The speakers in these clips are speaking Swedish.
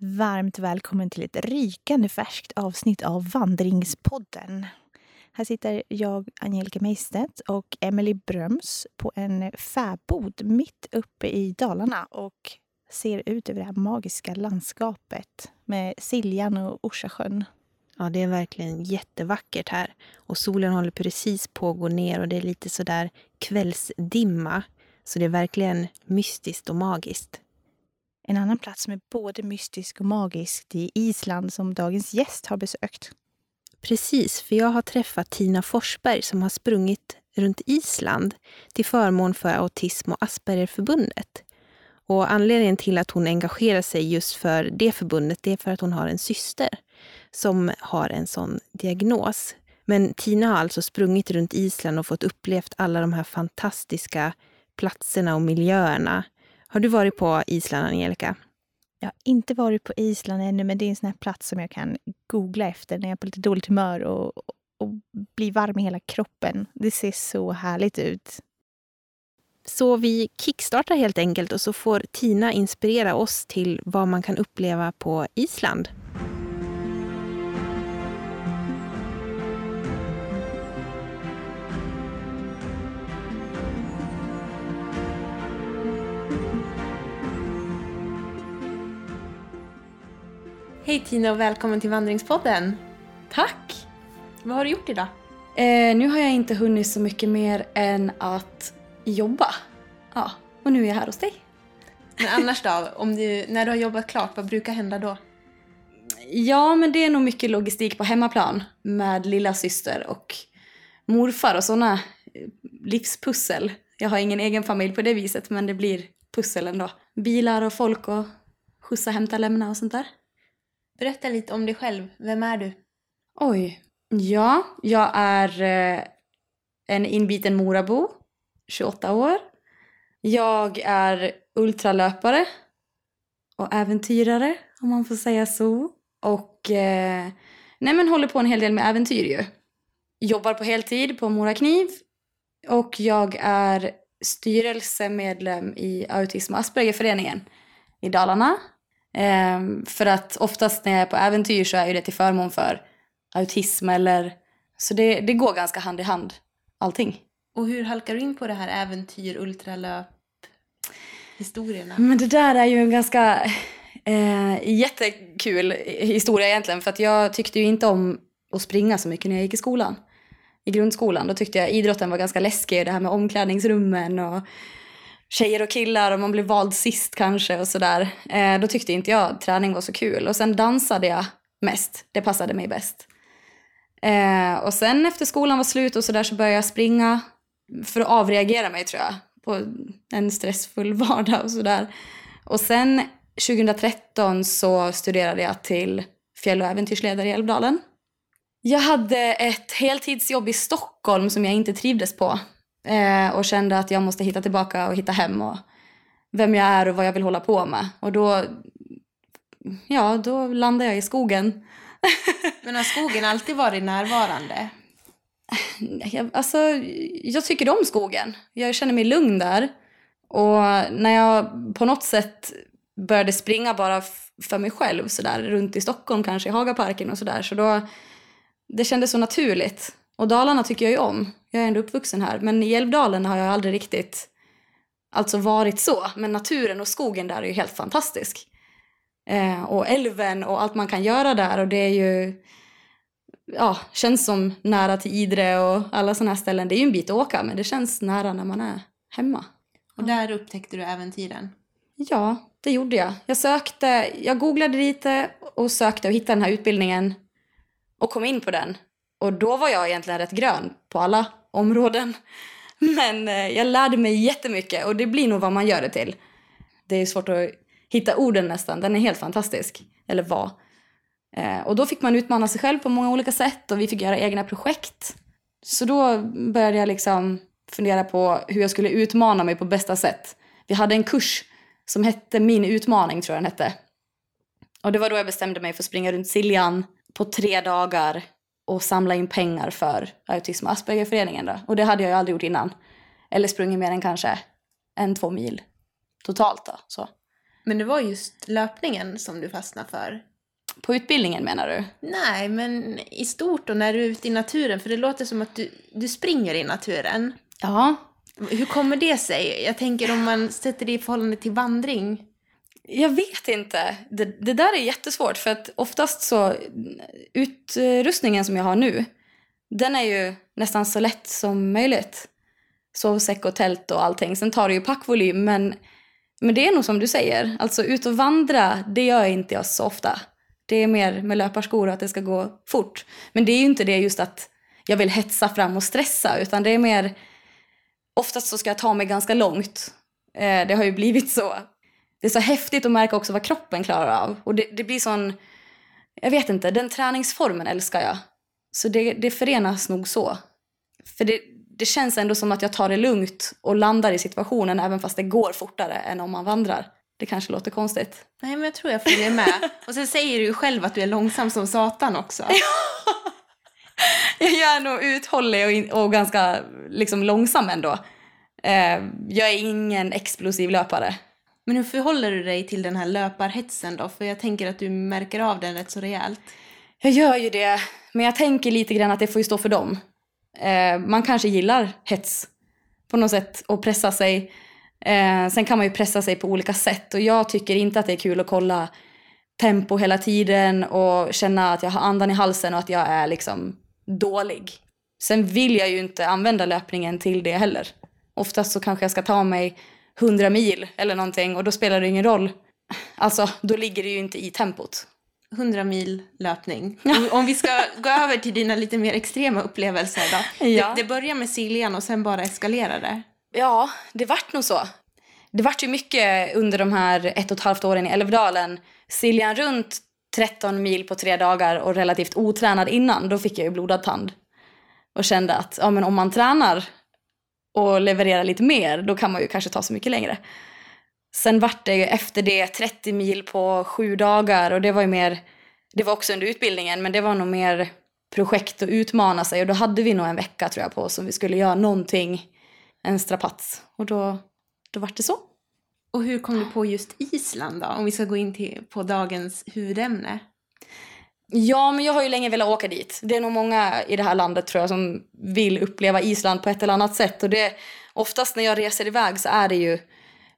Varmt välkommen till ett rykande färskt avsnitt av Vandringspodden. Här sitter jag, Angelica Meistedt och Emily Bröms på en fäbod mitt uppe i Dalarna och ser ut över det här magiska landskapet med Siljan och Orsasjön. Ja, det är verkligen jättevackert här. Och solen håller precis på att gå ner och det är lite sådär kvällsdimma. Så det är verkligen mystiskt och magiskt. En annan plats som är både mystisk och magisk det är Island som dagens gäst har besökt. Precis, för jag har träffat Tina Forsberg som har sprungit runt Island till förmån för Autism och Aspergerförbundet. Och anledningen till att hon engagerar sig just för det förbundet det är för att hon har en syster som har en sån diagnos. Men Tina har alltså sprungit runt Island och fått upplevt alla de här fantastiska platserna och miljöerna. Har du varit på Island, Angelica? Jag har inte varit på Island ännu, men det är en sån här plats som jag kan googla efter när jag är på lite dåligt humör och, och blir varm i hela kroppen. Det ser så härligt ut. Så vi kickstartar helt enkelt och så får Tina inspirera oss till vad man kan uppleva på Island. Hej Tina och välkommen till Vandringspodden. Tack! Vad har du gjort idag? Eh, nu har jag inte hunnit så mycket mer än att jobba. Ja, och nu är jag här hos dig. Men annars då? Om du, när du har jobbat klart, vad brukar hända då? Ja, men det är nog mycket logistik på hemmaplan med lilla syster och morfar och sådana livspussel. Jag har ingen egen familj på det viset, men det blir pussel ändå. Bilar och folk och skjutsa, hämta, lämna och sånt där. Berätta lite om dig själv. Vem är du? Oj. Ja, jag är eh, en inbiten Morabo, 28 år. Jag är ultralöpare och äventyrare, om man får säga så. Och eh, nej men håller på en hel del med äventyr ju. Jobbar på heltid på Mora Kniv. Och jag är styrelsemedlem i Autism och Aspergerföreningen i Dalarna. Ehm, för att oftast när jag är på äventyr så är ju det till förmån för autism eller... Så det, det går ganska hand i hand, allting. Och hur halkar du in på det här äventyr, ultralöp, historierna? Men det där är ju en ganska eh, jättekul historia egentligen. För att jag tyckte ju inte om att springa så mycket när jag gick i skolan. I grundskolan. Då tyckte jag idrotten var ganska läskig. Det här med omklädningsrummen och tjejer och killar och man blev vald sist kanske och sådär. Eh, då tyckte inte jag träning var så kul. Och sen dansade jag mest. Det passade mig bäst. Eh, och sen efter skolan var slut och sådär så började jag springa för att avreagera mig tror jag. På en stressfull vardag och sådär. Och sen 2013 så studerade jag till fjäll och äventyrsledare i Älvdalen. Jag hade ett heltidsjobb i Stockholm som jag inte trivdes på. Eh, och kände att jag måste hitta tillbaka och hitta hem och vem jag är och vad jag vill hålla på med. Och då, ja, då landade jag i skogen. Men har skogen alltid varit närvarande? Jag, alltså, jag tycker om skogen. Jag känner mig lugn där. Och när jag på något sätt började springa bara för mig själv så där, runt i Stockholm kanske, i Hagaparken och sådär, så då det kändes så naturligt. Och Dalarna tycker jag ju om. Jag är ändå uppvuxen här. Men i Älvdalen har jag aldrig riktigt alltså varit så. Men naturen och skogen där är ju helt fantastisk. Eh, och älven och allt man kan göra där. Och det är ju, ja, känns som nära till Idre och alla sådana här ställen. Det är ju en bit att åka, men det känns nära när man är hemma. Och där upptäckte du äventyren? Ja, det gjorde jag. Jag sökte, jag googlade lite och sökte och hittade den här utbildningen och kom in på den. Och då var jag egentligen rätt grön på alla områden. Men eh, jag lärde mig jättemycket och det blir nog vad man gör det till. Det är svårt att hitta orden nästan. Den är helt fantastisk. Eller var. Eh, och då fick man utmana sig själv på många olika sätt och vi fick göra egna projekt. Så då började jag liksom fundera på hur jag skulle utmana mig på bästa sätt. Vi hade en kurs som hette Min utmaning, tror jag den hette. Och det var då jag bestämde mig för att springa runt Siljan på tre dagar och samla in pengar för Autism och Aspergerföreningen. Då. Och det hade jag ju aldrig gjort innan. Eller sprungit mer än kanske en, två mil totalt. Då, så. Men det var just löpningen som du fastnade för. På utbildningen menar du? Nej, men i stort och när du är ute i naturen. För det låter som att du, du springer i naturen. Ja. Hur kommer det sig? Jag tänker om man sätter det i förhållande till vandring. Jag vet inte. Det, det där är jättesvårt för att oftast så utrustningen som jag har nu den är ju nästan så lätt som möjligt. Sovsäck och tält och allting. Sen tar det ju packvolym men, men det är nog som du säger. Alltså ut och vandra, det gör inte jag så ofta. Det är mer med löparskor och att det ska gå fort. Men det är ju inte det just att jag vill hetsa fram och stressa utan det är mer oftast så ska jag ta mig ganska långt. Eh, det har ju blivit så. Det är så häftigt att märka också vad kroppen klarar av. Och det, det blir sån, jag vet inte, den träningsformen älskar jag. Så det, det förenas nog så. För det, det känns ändå som att jag tar det lugnt och landar i situationen även fast det går fortare än om man vandrar. Det kanske låter konstigt. Nej, men jag tror jag följer med. och sen säger du ju själv att du är långsam som satan också. jag är nog uthållig och, in, och ganska liksom, långsam ändå. Eh, jag är ingen explosiv löpare. Men hur förhåller du dig till den här löparhetsen då? För jag tänker att du märker av den rätt så rejält. Jag gör ju det, men jag tänker lite grann att det får ju stå för dem. Eh, man kanske gillar hets på något sätt och pressa sig. Eh, sen kan man ju pressa sig på olika sätt och jag tycker inte att det är kul att kolla tempo hela tiden och känna att jag har andan i halsen och att jag är liksom dålig. Sen vill jag ju inte använda löpningen till det heller. Oftast så kanske jag ska ta mig 100 mil eller någonting och då spelar det ingen roll. Alltså, då ligger det ju inte i tempot. 100 mil löpning. Om, om, vi ska gå över till dina lite mer extrema upplevelser då. Ja. Det, det börjar med Siljan och sen bara eskalerade. Ja, det vart nog så. Det vart ju mycket under de här ett och ett halvt åren i Älvdalen. Siljan runt 13 mil på tre dagar och relativt otränad innan, då fick jag ju blodad tand. Och kände att ja, men om man tränar och leverera lite mer, då kan man ju kanske ta så mycket längre. Sen vart det ju efter det 30 mil på sju dagar och det var ju mer, det var också under utbildningen, men det var nog mer projekt att utmana sig och då hade vi nog en vecka tror jag på oss om vi skulle göra någonting, en strapats. Och då, då vart det så. Och hur kom du på just Island då? Om vi ska gå in till, på dagens huvudämne. Ja, men jag har ju länge velat åka dit. Det är nog många i det här landet tror jag som vill uppleva Island på ett eller annat sätt. Och det, oftast när jag reser iväg så är det ju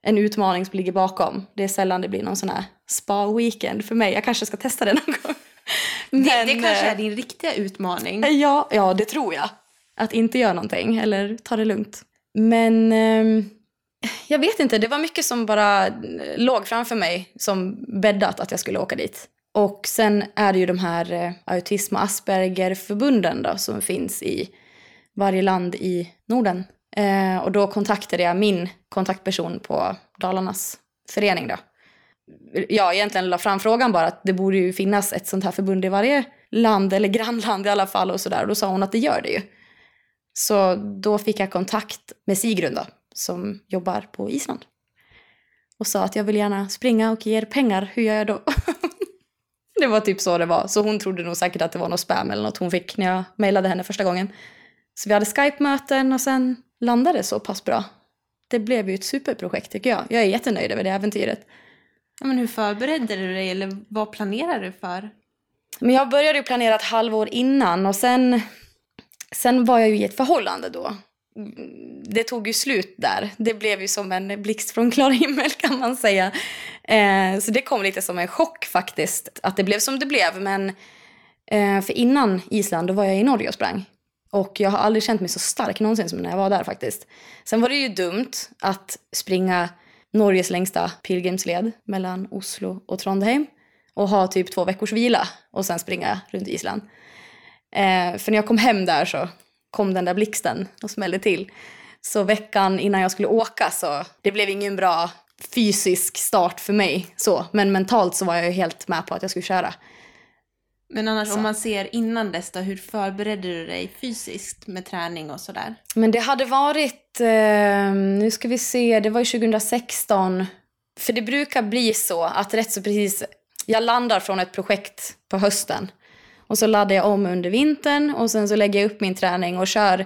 en utmaning som ligger bakom. Det är sällan det blir någon sån här spa-weekend för mig. Jag kanske ska testa det någon gång. Men, det, det kanske är din riktiga utmaning. Ja, ja, det tror jag. Att inte göra någonting eller ta det lugnt. Men eh, jag vet inte, det var mycket som bara låg framför mig som bäddat att jag skulle åka dit. Och sen är det ju de här eh, autism och Aspergerförbunden då, som finns i varje land i Norden. Eh, och då kontaktade jag min kontaktperson på Dalarnas förening då. Jag egentligen la fram frågan bara att det borde ju finnas ett sånt här förbund i varje land eller grannland i alla fall och sådär. Och då sa hon att det gör det ju. Så då fick jag kontakt med Sigrun då, som jobbar på Island. Och sa att jag vill gärna springa och ge er pengar, hur gör jag då? det var typ så det var. Så hon trodde nog säkert att det var något spam eller något hon fick när jag mejlade henne första gången. Så vi hade Skype-möten och sen landade det så pass bra. Det blev ju ett superprojekt tycker jag. Jag är jättenöjd över det äventyret. Ja, men hur förberedde du dig eller vad planerar du för? Men jag började ju planera ett halvår innan och sen, sen var jag ju i ett förhållande då. Det tog ju slut där. Det blev ju som en blixt från klar himmel kan man säga. Eh, så det kom lite som en chock faktiskt att det blev som det blev. Men eh, för innan Island då var jag i Norge och sprang. Och jag har aldrig känt mig så stark någonsin som när jag var där faktiskt. Sen var det ju dumt att springa Norges längsta pilgrimsled mellan Oslo och Trondheim och ha typ två veckors vila och sen springa runt Island. Eh, för när jag kom hem där så kom den där blixten och smällde till. Så veckan innan jag skulle åka så det blev ingen bra fysisk start för mig så. Men mentalt så var jag helt med på att jag skulle köra. Men annars så. om man ser innan dess då, hur förberedde du dig fysiskt med träning och sådär? Men det hade varit, eh, nu ska vi se, det var ju 2016. För det brukar bli så att rätt så precis, jag landar från ett projekt på hösten. Och så laddar jag om under vintern och sen så lägger jag upp min träning och kör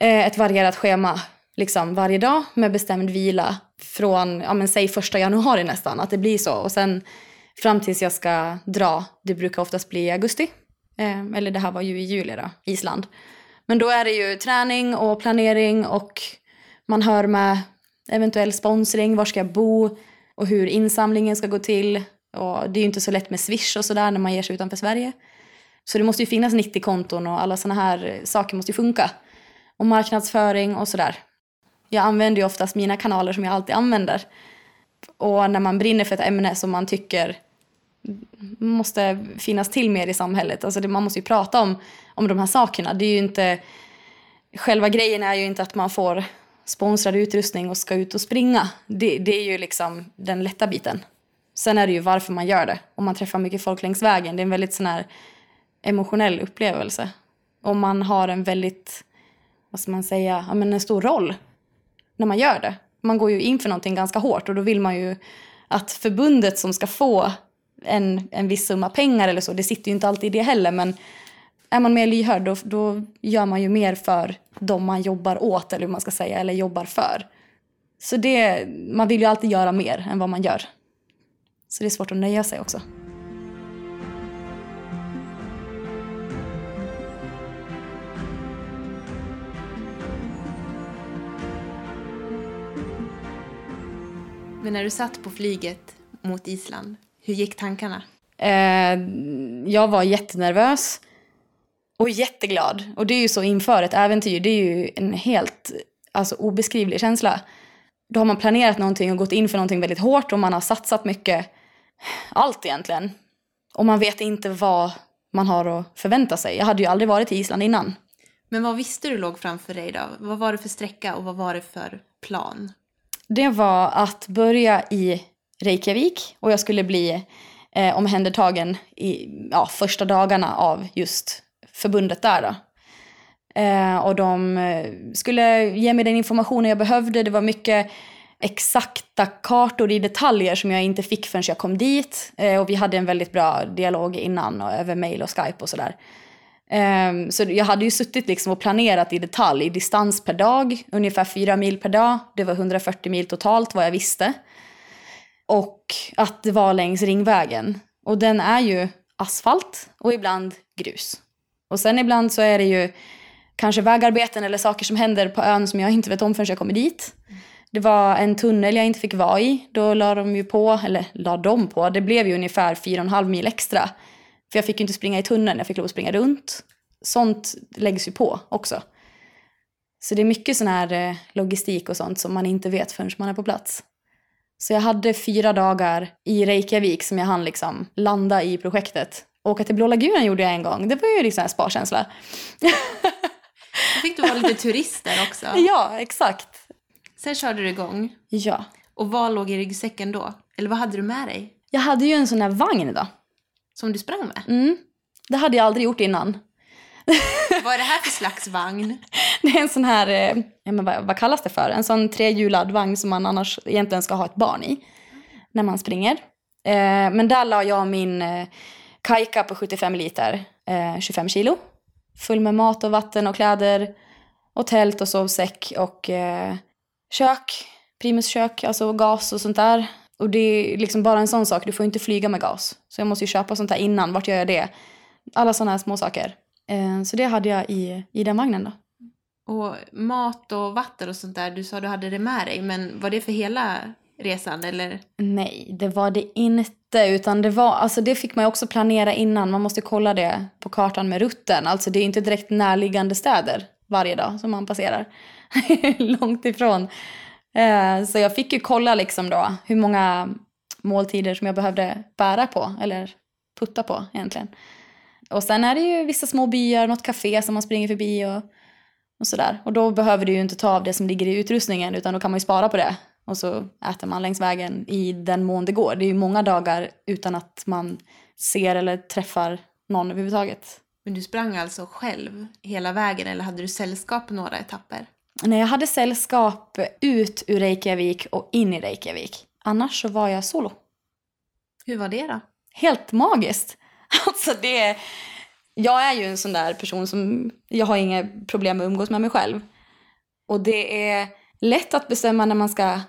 eh, ett varierat schema liksom varje dag med bestämd vila. från, ja men säg första januari nästan, att det blir så. Och sen fram tills jag ska dra, det brukar oftast bli i augusti. Eh, eller det här var ju i juli då, Island. Men då är det ju träning och planering och man hör med eventuell sponsring, var ska jag bo och hur insamlingen ska gå till. Och det är ju inte så lätt med Swish och sådär när man ger sig utanför Sverige. Så det måste ju finnas 90-konton och alla sådana här eh, saker måste ju funka. Och marknadsföring och sådär. Jag använder ju oftast mina kanaler som jag alltid använder. Och när man brinner för ett ämne som man tycker måste finnas till mer i samhället. Alltså det, man måste ju prata om, om de här sakerna. Det är ju inte, själva grejen är ju inte att man får sponsrad utrustning och ska ut och springa. Det, det är ju liksom den lätta biten. Sen är det ju varför man gör det. Om man träffar mycket folk längs vägen. Det är en väldigt sån här emotionell upplevelse. Om man har en väldigt, vad ska man säga, ja, men en stor roll när man gör det. Man går ju in för någonting ganska hårt och då vill man ju att förbundet som ska få en, en viss summa pengar eller så, det sitter ju inte alltid i det heller men är man mer lyhörd då, då gör man ju mer för de man jobbar åt eller hur man ska säga, eller jobbar för. Så det, man vill ju alltid göra mer än vad man gör. Så det är svårt att nöja sig också. Men när du satt på flyget mot Island, hur gick tankarna? Eh, jag var jättenervös och jätteglad. Och det är ju så inför ett äventyr, det är ju en helt alltså, obeskrivlig känsla. Då har man planerat någonting och gått in för någonting väldigt hårt och man har satsat mycket. Allt egentligen. Och man vet inte vad man har att förvänta sig. Jag hade ju aldrig varit i Island innan. Men vad visste du låg framför dig då? Vad var det för sträcka och vad var det för plan? Det var att börja i Reykjavik och jag skulle bli eh, omhändertagen i ja, första dagarna av just förbundet där. Då. Eh, och de eh, skulle ge mig den informationen jag behövde. Det var mycket exakta kartor i detaljer som jag inte fick förrän jag kom dit. Eh, och vi hade en väldigt bra dialog innan och över mail och skype och sådär. Um, så jag hade ju suttit liksom och planerat i detalj, distans per dag, ungefär fyra mil per dag. Det var 140 mil totalt vad jag visste. Och att det var längs Ringvägen. Och den är ju asfalt och ibland grus. Och sen ibland så är det ju kanske vägarbeten eller saker som händer på ön som jag inte vet om förrän jag kommer dit. Det var en tunnel jag inte fick vara i. Då la de ju på, eller la de på, det blev ju ungefär 4,5 mil extra för jag fick ju inte springa i tunneln, jag fick lov att springa runt. Sånt läggs ju på också. Så det är mycket sån här eh, logistik och sånt som man inte vet förrän man är på plats. Så jag hade fyra dagar i Reykjavik som jag hann liksom landa i projektet. Åka till Blå lagunen gjorde jag en gång. Det var ju liksom en sparkänsla. Då fick du vara lite turist där också. Ja, exakt. Sen körde du igång. Ja. Och vad låg i ryggsäcken då? Eller vad hade du med dig? Jag hade ju en sån här vagn då. Som du sprang med? Mm. Det hade jag aldrig gjort innan. vad är det här för slags vagn? Det är en sån här, eh, men vad, vad kallas det för? En sån trehjulad vagn som man annars egentligen ska ha ett barn i. När man springer. Eh, men där la jag min eh, kajka på 75 liter, 25 kilo. Full med mat och vatten och kläder. Och tält och sovsäck och kök. Primuskök, alltså gas och sånt där. Och det är liksom bara en sån sak, du får inte flyga med gas. Så jag måste ju köpa sånt här innan, vart gör jag det? Alla såna här små saker. Eh, så det hade jag i, i den vagnen då. Och mat och vatten och sånt där, du sa du hade det med dig, men var det för hela resan eller? Nej, det var det inte, utan det var, alltså det fick man ju också planera innan. Man måste kolla det på kartan med rutten. Alltså det är inte direkt närliggande städer varje dag som man passerar. Långt ifrån. Eh, så jag fick ju kolla liksom då hur många måltider som jag behövde bära på, eller putta på egentligen. Och sen är det ju vissa små byar, något café som man springer förbi och, och sådär. Och då behöver du ju inte ta av det som ligger i utrustningen utan då kan man ju spara på det. Och så äter man längs vägen i den mån det går. Det är ju många dagar utan att man ser eller träffar någon överhuvudtaget. Men du sprang alltså själv hela vägen eller hade du sällskap några etapper? När jag hade sällskap ut ur Reykjavik och in i Reykjavik. Annars så var jag solo. Hur var det då? Helt magiskt. Alltså det... Jag är ju en sån där person som... Jag har inga problem med att umgås med mig själv. Och det är lätt att bestämma när man ska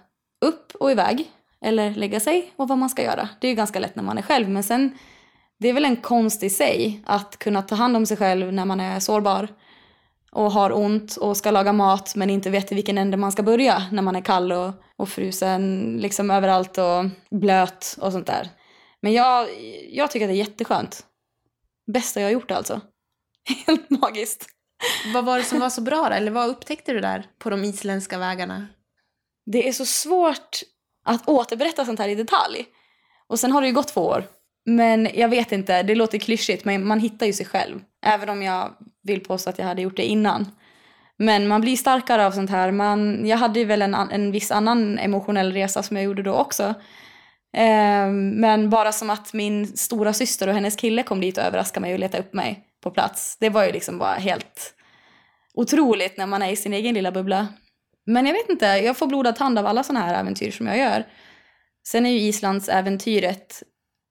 upp och iväg. Eller lägga sig och vad man ska göra. Det är ju ganska lätt när man är själv. Men sen, det är väl en konst i sig att kunna ta hand om sig själv när man är sårbar. Och har ont och ska laga mat men inte vet i vilken ände man ska börja när man är kall och, och frusen liksom överallt och blöt och sånt där. Men jag, jag tycker att det är jätteskönt. Bästa jag har gjort alltså. Helt magiskt. Vad var det som var så bra då? Eller vad upptäckte du där på de isländska vägarna? Det är så svårt att återberätta sånt här i detalj. Och sen har det ju gått två år. Men jag vet inte, det låter klyschigt men man hittar ju sig själv. Även om jag vill påstå att jag hade gjort det innan. Men man blir starkare av sånt här. Man, jag hade ju väl en, en viss annan emotionell resa som jag gjorde då också. Eh, men bara som att min stora syster och hennes kille kom dit och överraskade mig och letade upp mig på plats. Det var ju liksom bara helt otroligt när man är i sin egen lilla bubbla. Men jag vet inte, jag får blodad tand av alla såna här äventyr som jag gör. Sen är ju Islands äventyret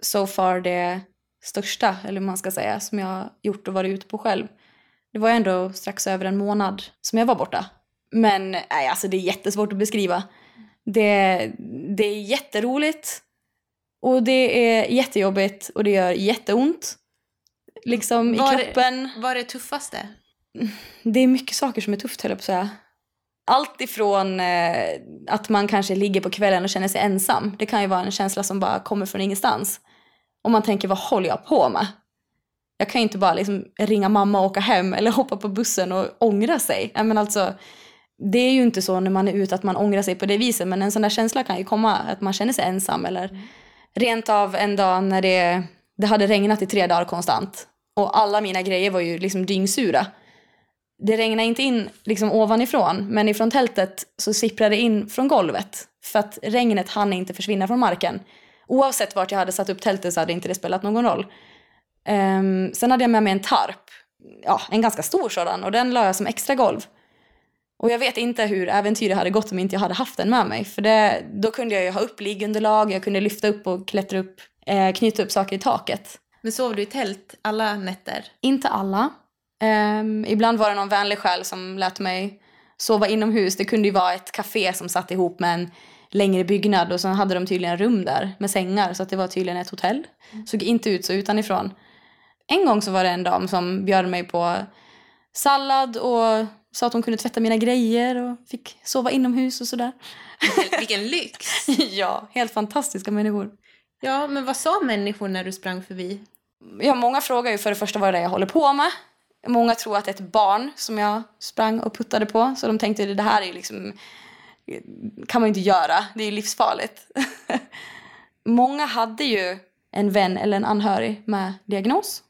so far det största, eller man ska säga, som jag har gjort och varit ute på själv. Det var ändå strax över en månad som jag var borta. Men nej, alltså det är jättesvårt att beskriva. Det, det är jätteroligt och det är jättejobbigt och det gör jätteont. Liksom var i kroppen. Vad är det tuffaste? Det är mycket saker som är tufft höll jag på att säga. Allt ifrån eh, att man kanske ligger på kvällen och känner sig ensam. Det kan ju vara en känsla som bara kommer från ingenstans. Och man tänker, vad håller jag på med? Jag kan ju inte bara liksom ringa mamma och åka hem eller hoppa på bussen och ångra sig. Men alltså, det är ju inte så när man är ute att man ångrar sig på det viset. Men en sån där känsla kan ju komma att man känner sig ensam. Eller mm. rent av en dag när det, det hade regnat i tre dagar konstant. Och alla mina grejer var ju liksom dyngsura det regnade inte in liksom ovanifrån, men ifrån tältet så sipprade det in från golvet. För att regnet hann inte försvinna från marken. Oavsett vart jag hade satt upp tältet så hade inte det spelat någon roll. Um, sen hade jag med mig en tarp, ja, en ganska stor sådan, och den la jag som extra golv. Och jag vet inte hur äventyret hade gått om inte jag hade haft den med mig. För det, då kunde jag ju ha upp liggunderlag, jag kunde lyfta upp och klättra upp, eh, knyta upp saker i taket. Men sov du i tält alla nätter? Inte alla. Um, ibland var det någon vänlig själ som lät mig sova inomhus. Det kunde ju vara ett café som satt ihop med en längre byggnad och så hade de tydligen rum där med sängar så att det var tydligen ett hotell. Mm. Såg inte ut så utanifrån. En gång så var det en dam som bjöd mig på sallad och sa att hon kunde tvätta mina grejer och fick sova inomhus och sådär. Vilken, vilken lyx! ja, helt fantastiska människor. Ja, men vad sa människor när du sprang förbi? Ja, många frågar ju för det första vad det är jag håller på med. Många tror att det är ett barn som jag sprang och puttade på. Så de tänkte att det här är liksom, kan man inte göra. Det är livsfarligt. Många hade ju en vän eller en anhörig med diagnos.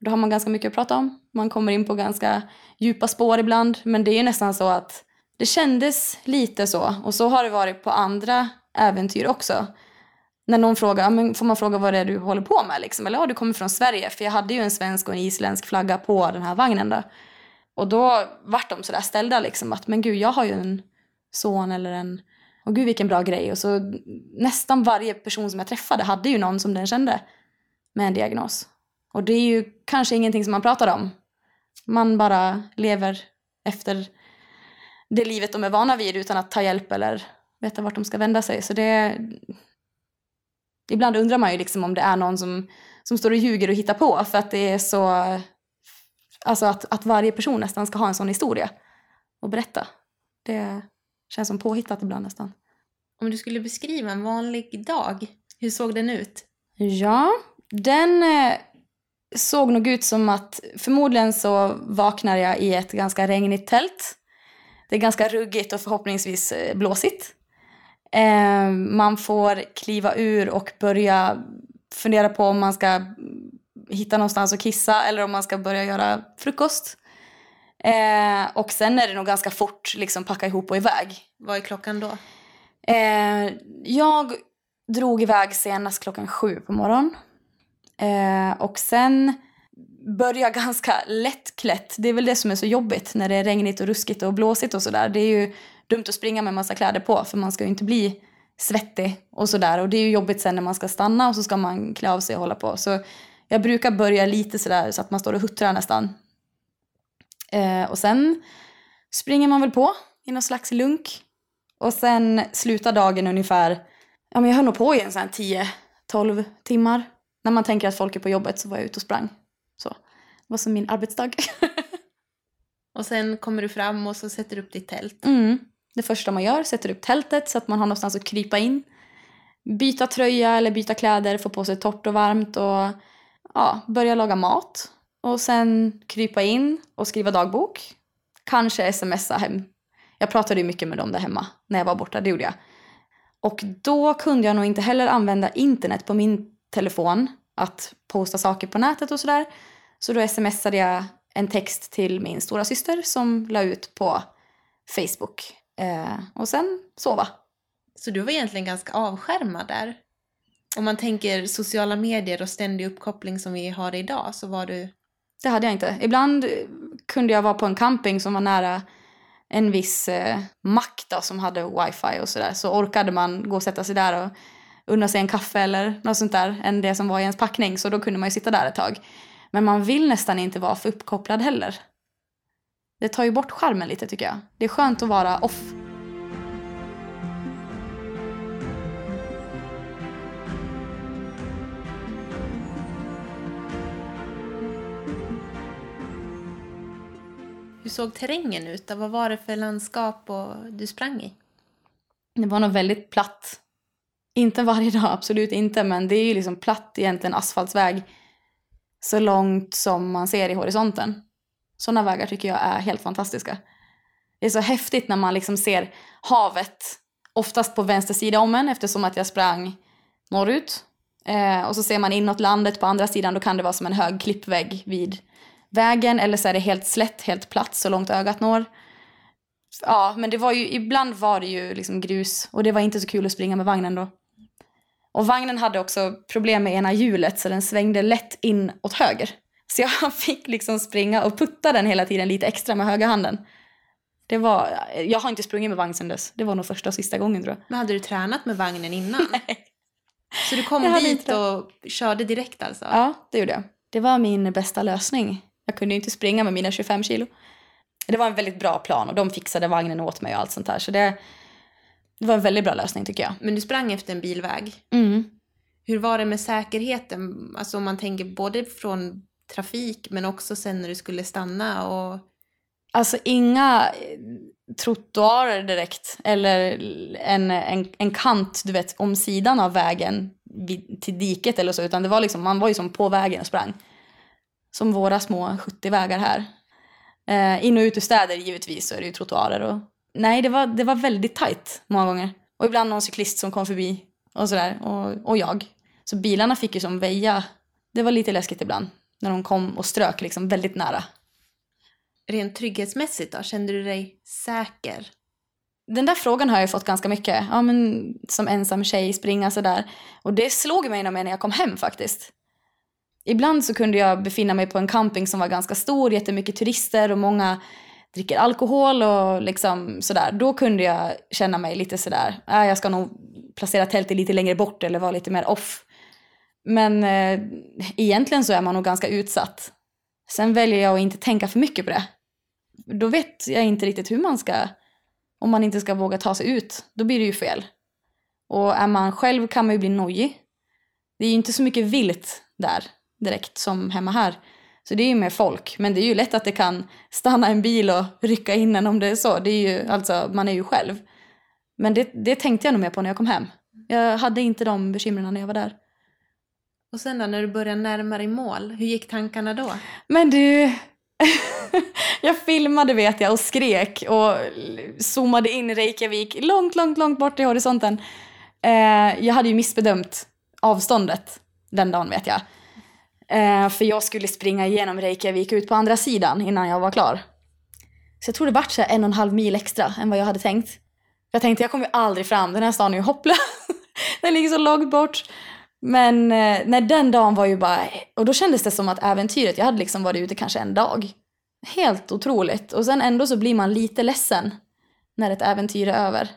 Då har man ganska mycket att prata om. Man kommer in på ganska djupa spår ibland. Men det är nästan så att det kändes lite så. Och så har det varit på andra äventyr också när någon frågar, men får man fråga vad det är du håller på med liksom? Eller ja, du kommer från Sverige. För jag hade ju en svensk och en isländsk flagga på den här vagnen då. Och då vart de sådär ställda liksom att men gud jag har ju en son eller en, och gud vilken bra grej. Och så nästan varje person som jag träffade hade ju någon som den kände med en diagnos. Och det är ju kanske ingenting som man pratar om. Man bara lever efter det livet de är vana vid utan att ta hjälp eller veta vart de ska vända sig. Så det, ibland undrar man ju liksom om det är någon som, som står och ljuger och hittar på för att det är så... Alltså att, att varje person nästan ska ha en sån historia och berätta. Det känns som påhittat ibland nästan. Om du skulle beskriva en vanlig dag, hur såg den ut? Ja, den eh, såg nog ut som att förmodligen så vaknar jag i ett ganska regnigt tält. Det är ganska ruggigt och förhoppningsvis eh, blåsigt. Eh, man får kliva ur och börja fundera på om man ska hitta någonstans att kissa eller om man ska börja göra frukost. Eh, och sen är det nog ganska fort liksom packa ihop och iväg. Vad är klockan då? Eh, jag drog iväg senast klockan sju på morgonen. Eh, och sen börja ganska lättklätt. Det är väl det som är så jobbigt när det är regnigt och ruskigt och blåsigt och sådär. Det är ju dumt att springa med massa kläder på för man ska ju inte bli svettig och sådär. Och det är ju jobbigt sen när man ska stanna och så ska man klä av sig och hålla på. Så jag brukar börja lite sådär så att man står och huttrar nästan. Eh, och sen springer man väl på i någon slags lunk. Och sen slutar dagen ungefär, ja men jag höll nog på i en sån här 10-12 timmar. När man tänker att folk är på jobbet så var jag ute och sprang. Så. Det var som min arbetsdag. Och sen kommer du fram och så sätter du upp ditt tält. Mm. Det första man gör, sätter upp tältet så att man har någonstans att krypa in. Byta tröja eller byta kläder, få på sig torrt och varmt och ja, börja laga mat. Och sen krypa in och skriva dagbok. Kanske smsa hem. Jag pratade ju mycket med dem där hemma när jag var borta, det gjorde jag. Och då kunde jag nog inte heller använda internet på min telefon att posta saker på nätet och sådär. Så då smsade jag en text till min stora syster som la ut på Facebook. Eh, och sen sova. Så du var egentligen ganska avskärmad där. Om man tänker sociala medier och ständig uppkoppling som vi har idag så var du... Det hade jag inte. Ibland kunde jag vara på en camping som var nära en viss eh, mack då, som hade wifi och sådär. Så orkade man gå och sätta sig där och unna sig en kaffe eller något sånt där än det som var i ens packning. Så då kunde man ju sitta där ett tag. Men man vill nästan inte vara för uppkopplad heller. Det tar ju bort skärmen lite tycker jag. Det är skönt att vara off. Hur såg terrängen ut? Vad var det för landskap och du sprang i? Det var nog väldigt platt. Inte varje dag, absolut inte, men det är ju liksom platt egentligen asfaltsväg så långt som man ser i horisonten. Sådana vägar tycker jag är helt fantastiska. Det är så häftigt när man liksom ser havet, oftast på vänster sida om en eftersom att jag sprang norrut. Eh, och så ser man inåt landet på andra sidan, då kan det vara som en hög klippvägg vid vägen eller så är det helt slätt, helt platt så långt ögat når. Ja, men det var ju, ibland var det ju liksom grus och det var inte så kul att springa med vagnen då. Och vagnen hade också problem med ena hjulet så den svängde lätt in åt höger. Så jag fick liksom springa och putta den hela tiden lite extra med höga handen. Det var, jag har inte sprungit med vagn sedan dess. Det var nog första och sista gången tror jag. Men hade du tränat med vagnen innan? Nej. Så du kom Jag dit inte och körde direkt alltså? Ja, det gjorde jag. Det var min bästa lösning. Jag kunde ju inte springa med mina 25 kilo. Det var en väldigt bra plan och de fixade vagnen åt mig och allt sånt där. Så det, det var en väldigt bra lösning tycker jag. Men du sprang efter en bilväg. Mm. Hur var det med säkerheten? Alltså om man tänker både från trafik men också sen när du skulle stanna och... Alltså inga eh, trottoarer direkt eller en, en, en kant du vet om sidan av vägen vid, till diket eller så utan det var liksom, man var ju som på vägen och sprang. Som våra små 70 vägar här. Eh, in och ut ur städer givetvis så är det ju trottoarer och nej det var, det var väldigt tajt många gånger. Och ibland någon cyklist som kom förbi och sådär och, och jag. Så bilarna fick ju som väja. Det var lite läskigt ibland när de kom och strök liksom väldigt nära. Rent trygghetsmässigt då, kände du dig säker? Den där frågan har jag fått ganska mycket. Ja, men som ensam tjej springa sådär. Och det slog mig när jag kom hem faktiskt. Ibland så kunde jag befinna mig på en camping som var ganska stor, jättemycket turister och många dricker alkohol och liksom sådär. Då kunde jag känna mig lite sådär, äh, jag ska nog placera tältet lite längre bort eller vara lite mer off. Men eh, egentligen så är man nog ganska utsatt. Sen väljer jag att inte tänka för mycket på det. Då vet jag inte riktigt hur man ska om man inte ska våga ta sig ut, då blir det ju fel. Och är man själv kan man ju bli nojig. Det är ju inte så mycket vilt där direkt som hemma här. Så det är ju mer folk. Men det är ju lätt att det kan stanna en bil och rycka in en om det är så. Det är ju, alltså, man är ju själv. Men det, det tänkte jag nog mer på när jag kom hem. Jag hade inte de bekymren när jag var där. Och sen då, när du började närma dig mål, hur gick tankarna då? Men du, jag filmade vet jag och skrek och zoomade in Reykjavik långt, långt, långt bort i horisonten. Eh, jag hade ju missbedömt avståndet den dagen vet jag. Eh, för jag skulle springa igenom Reykjavik ut på andra sidan innan jag var klar. Så jag tror det vart så en och en halv mil extra än vad jag hade tänkt. Jag tänkte jag kommer ju aldrig fram, den här stan är ju hopplös. den ligger så långt bort. Men eh, när den dagen var ju bara, och då kändes det som att äventyret, jag hade liksom varit ute kanske en dag. Helt otroligt. Och sen ändå så blir man lite ledsen när ett äventyr är över.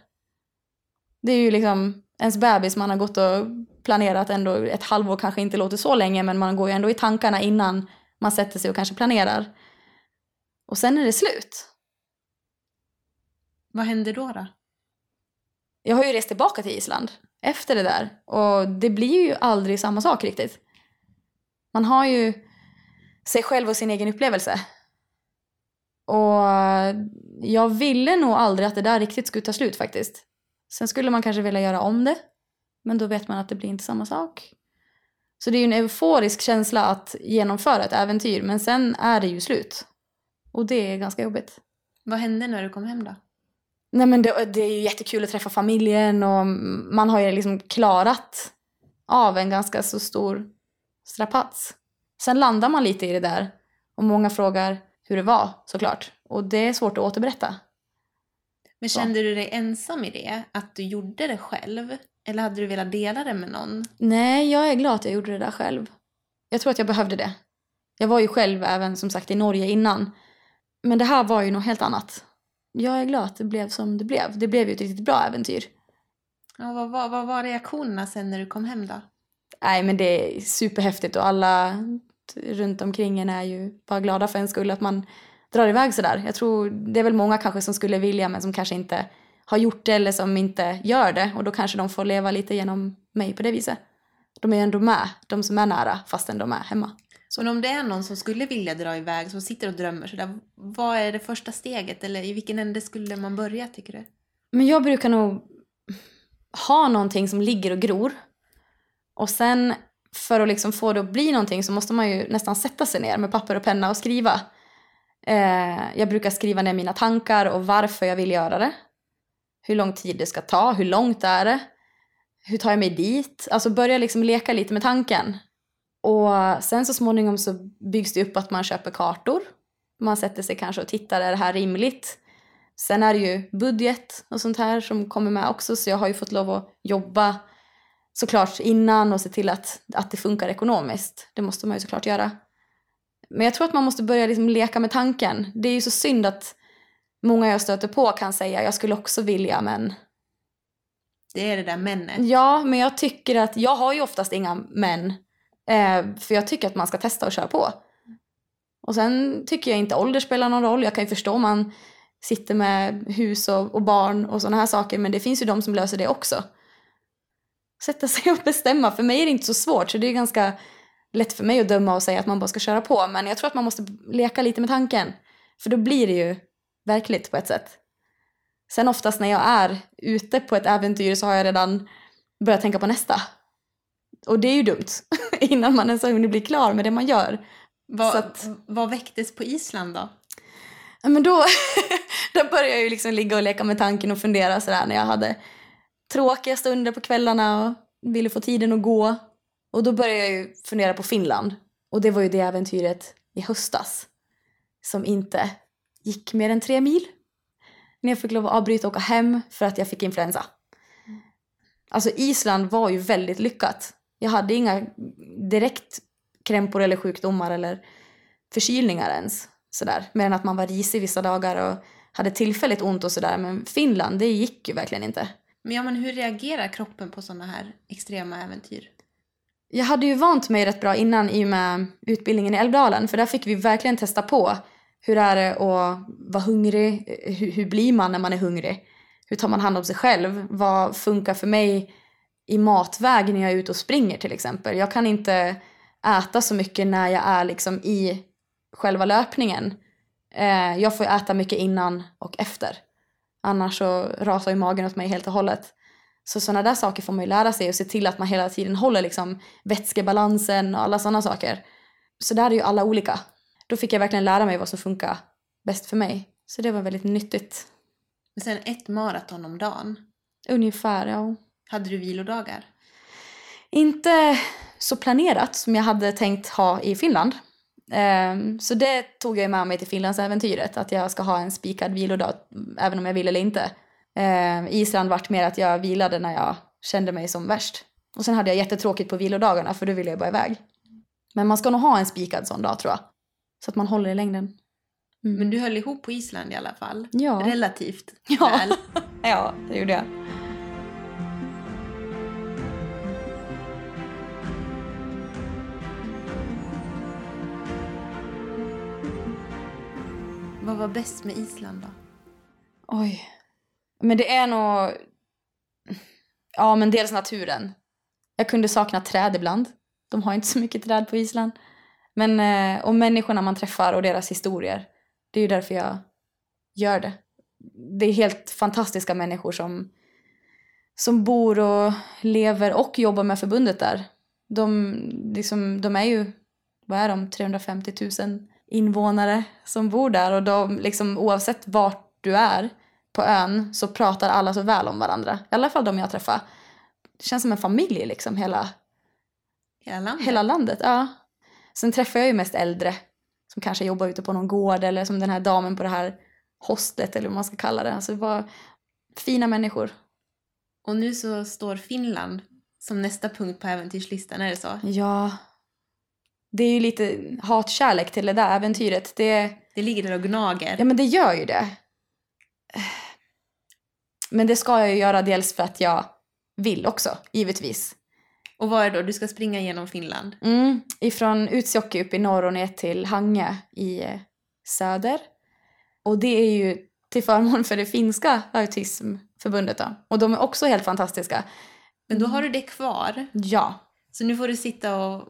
Det är ju liksom ens bebis man har gått och planerat ändå ett halvår kanske inte låter så länge men man går ju ändå i tankarna innan man sätter sig och kanske planerar. Och sen är det slut. Vad hände då? då? jag har ju rest tillbaka till Island efter det där. Och det blir ju aldrig samma sak riktigt. Man har ju sig själv och sin egen upplevelse. Och jag ville nog aldrig att det där riktigt skulle ta slut faktiskt. Sen skulle man kanske vilja göra om det. Men då vet man att det blir inte samma sak. Så det är ju en euforisk känsla att genomföra ett äventyr men sen är det ju slut. Och det är ganska jobbigt. Vad hände när du kom hem då? Nej men det, det är ju jättekul att träffa familjen och man har ju liksom klarat av en ganska så stor strapats. Sen landar man lite i det där och många frågar hur det var såklart. Och det är svårt att återberätta. Men kände du dig ensam i det? Att du gjorde det själv? Eller hade du velat dela det med någon? Nej, jag är glad att jag gjorde det där själv. Jag tror att jag behövde det. Jag var ju själv även som sagt i Norge innan. Men det här var ju något helt annat. Jag är glad att det blev som det blev. Det blev ju ett riktigt bra äventyr. Ja, vad, vad, vad var reaktionerna sen när du kom hem då? Nej, men det är superhäftigt och alla runt omkring en är ju bara glada för en skull att man drar iväg sådär. Jag tror det är väl många kanske som skulle vilja men som kanske inte har gjort det eller som inte gör det och då kanske de får leva lite genom mig på det viset. De är ju ändå med, de som är nära fastän de är hemma. Så om det är någon som skulle vilja dra iväg, som sitter och drömmer sådär, vad är det första steget eller i vilken ände skulle man börja tycker du? Men jag brukar nog ha någonting som ligger och gror. Och sen för att liksom få det att bli någonting så måste man ju nästan sätta sig ner med papper och penna och skriva. Eh, jag brukar skriva ner mina tankar och varför jag vill göra det. Hur lång tid det ska ta, hur långt är det? Hur tar jag mig dit? Alltså börja liksom leka lite med tanken. Och sen så småningom så byggs det upp att man köper kartor. Man sätter sig kanske och tittar, är det här rimligt? Sen är det ju budget och sånt här som kommer med också så jag har ju fått lov att jobba såklart innan och se till att, att det funkar ekonomiskt. Det måste man ju såklart göra. Men jag tror att man måste börja liksom leka med tanken. Det är ju så synd att många jag stöter på kan säga jag skulle också vilja men... Det är det där männet. Ja, men jag tycker att jag har ju oftast inga män. Eh, för jag tycker att man ska testa och köra på. Och sen tycker jag inte ålder spelar någon roll. Jag kan ju förstå om man sitter med hus och, och barn och sådana här saker men det finns ju de som löser det också. Sätta sig och bestämma. För mig är det inte så svårt så det är ganska lätt för mig att döma och säga att man bara ska köra på. Men jag tror att man måste leka lite med tanken. För då blir det ju verkligt på ett sätt. Sen oftast när jag är ute på ett äventyr så har jag redan börjat tänka på nästa. Och det är ju dumt innan man ens har hunnit bli klar med det man gör. Vad, att, vad väcktes på Island då? men då, då började jag ju liksom ligga och leka med tanken och fundera sådär när jag hade tråkiga stunder på kvällarna och ville få tiden att gå. Och då började jag ju fundera på Finland. Och det var ju det äventyret i höstas som inte gick mer än tre mil. När jag fick lov att avbryta och åka hem för att jag fick influensa. Alltså Island var ju väldigt lyckat. Jag hade inga direkt krämpor eller sjukdomar eller förkylningar ens. Sådär. Mer än att man var risig vissa dagar och hade tillfälligt ont och sådär. Men Finland, det gick ju verkligen inte. Men, ja, men hur reagerar kroppen på sådana här extrema äventyr? Jag hade ju vant mig rätt bra innan i och med utbildningen i Älvdalen. För där fick vi verkligen testa på. Hur är det att vara hungrig? Hur, hur blir man när man är hungrig? Hur tar man hand om sig själv? Vad funkar för mig i matväg när jag är ute och springer till exempel? Jag kan inte äta så mycket när jag är liksom i själva löpningen. Eh, jag får äta mycket innan och efter. Annars så rasar ju magen åt mig helt och hållet. Så sådana där saker får man ju lära sig och se till att man hela tiden håller liksom vätskebalansen och alla sådana saker. Så där är ju alla olika. Då fick jag verkligen lära mig vad som funkar bäst för mig. Så det var väldigt nyttigt. Men sen ett maraton om dagen. Ungefär, ja. Hade du vilodagar? Inte så planerat som jag hade tänkt ha i Finland. Um, så det tog jag med mig till Finlandsäventyret, att jag ska ha en spikad vilodag även om jag vill eller inte. Um, Island vart mer att jag vilade när jag kände mig som värst. Och sen hade jag jättetråkigt på vilodagarna för då ville jag bara iväg. Men man ska nog ha en spikad sån dag tror jag. Så att man håller i längden. Mm. Men du höll ihop på Island i alla fall? Ja. Relativt ja. väl? ja, det gjorde jag. Vad var bäst med Island då? Oj. Men det är nog Ja, men dels naturen. Jag kunde sakna träd ibland. De har inte så mycket träd på Island. Men, eh, och människorna man träffar och deras historier. Det är ju därför jag gör det. Det är helt fantastiska människor som, som bor och lever och jobbar med förbundet där. De, liksom, de är ju, vad är de, 350 000 invånare som bor där och de, liksom, oavsett vart du är på ön så pratar alla så väl om varandra. I alla fall de jag träffar. Det känns som en familj liksom, hela, Hela landet? hela landet. Ja. Sen träffar jag ju mest äldre som kanske jobbar ute på någon gård eller som den här damen på det här hostlet eller vad man ska kalla det. Alltså det var fina människor. Och nu så står Finland som nästa punkt på äventyrslistan, är det så? Ja. Det är ju lite hatkärlek till det där äventyret. Det, Det ligger där och gnager. ja men det gör ju det. Men det ska jag ju göra dels för att jag vill också, givetvis. Och vad är det då? Du ska springa genom Finland? Mm, ifrån Utsjoki upp i norr och ner till Hangö i eh, söder. Och det är ju till förmån för det finska autismförbundet då. Och de är också helt fantastiska. Men då har du det kvar. Ja. Så nu får du sitta och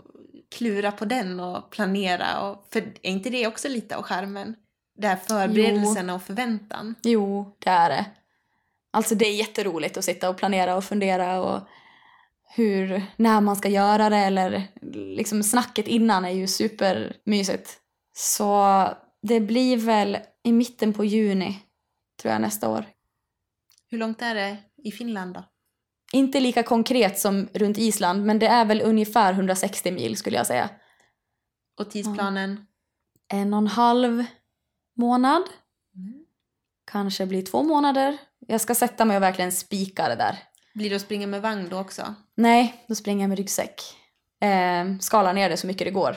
klura på den och planera. Och, för är inte det också lite av skärmen? Det här förberedelserna och förväntan. Jo, det är det. Alltså det är jätteroligt att sitta och planera och fundera och hur, när man ska göra det eller liksom snacket innan är ju supermysigt. Så det blir väl i mitten på juni, tror jag, nästa år. Hur långt är det i Finland då? Inte lika konkret som runt Island, men det är väl ungefär 160 mil skulle jag säga. Och tidsplanen? En och en halv månad. Kanske blir två månader. Jag ska sätta mig och verkligen spika det där. Blir det att springa med vagn då också? Nej, då springer jag med ryggsäck. Eh, skalar ner det så mycket det går.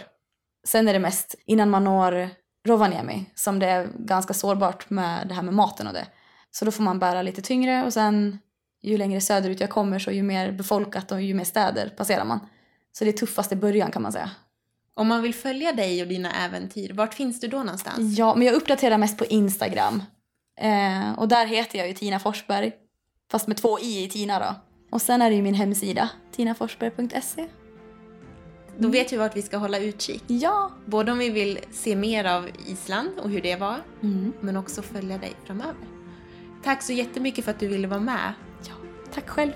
Sen är det mest innan man når Rovaniemi som det är ganska sårbart med det här med maten och det. Så då får man bära lite tyngre och sen ju längre söderut jag kommer så ju mer befolkat och ju mer städer passerar man. Så det är tuffast i början kan man säga. Om man vill följa dig och dina äventyr, vart finns du då någonstans? Ja, men jag uppdaterar mest på Instagram. Eh, och där heter jag ju Tina Forsberg. Fast med två i i Tina då. Och sen är det ju min hemsida, tinaforsberg.se. Då vet vi vart vi ska hålla utkik. Ja! Både om vi vill se mer av Island och hur det var, Mm. men också följa dig framöver. Tack så jättemycket för att du ville vara med. ja. Tack själv.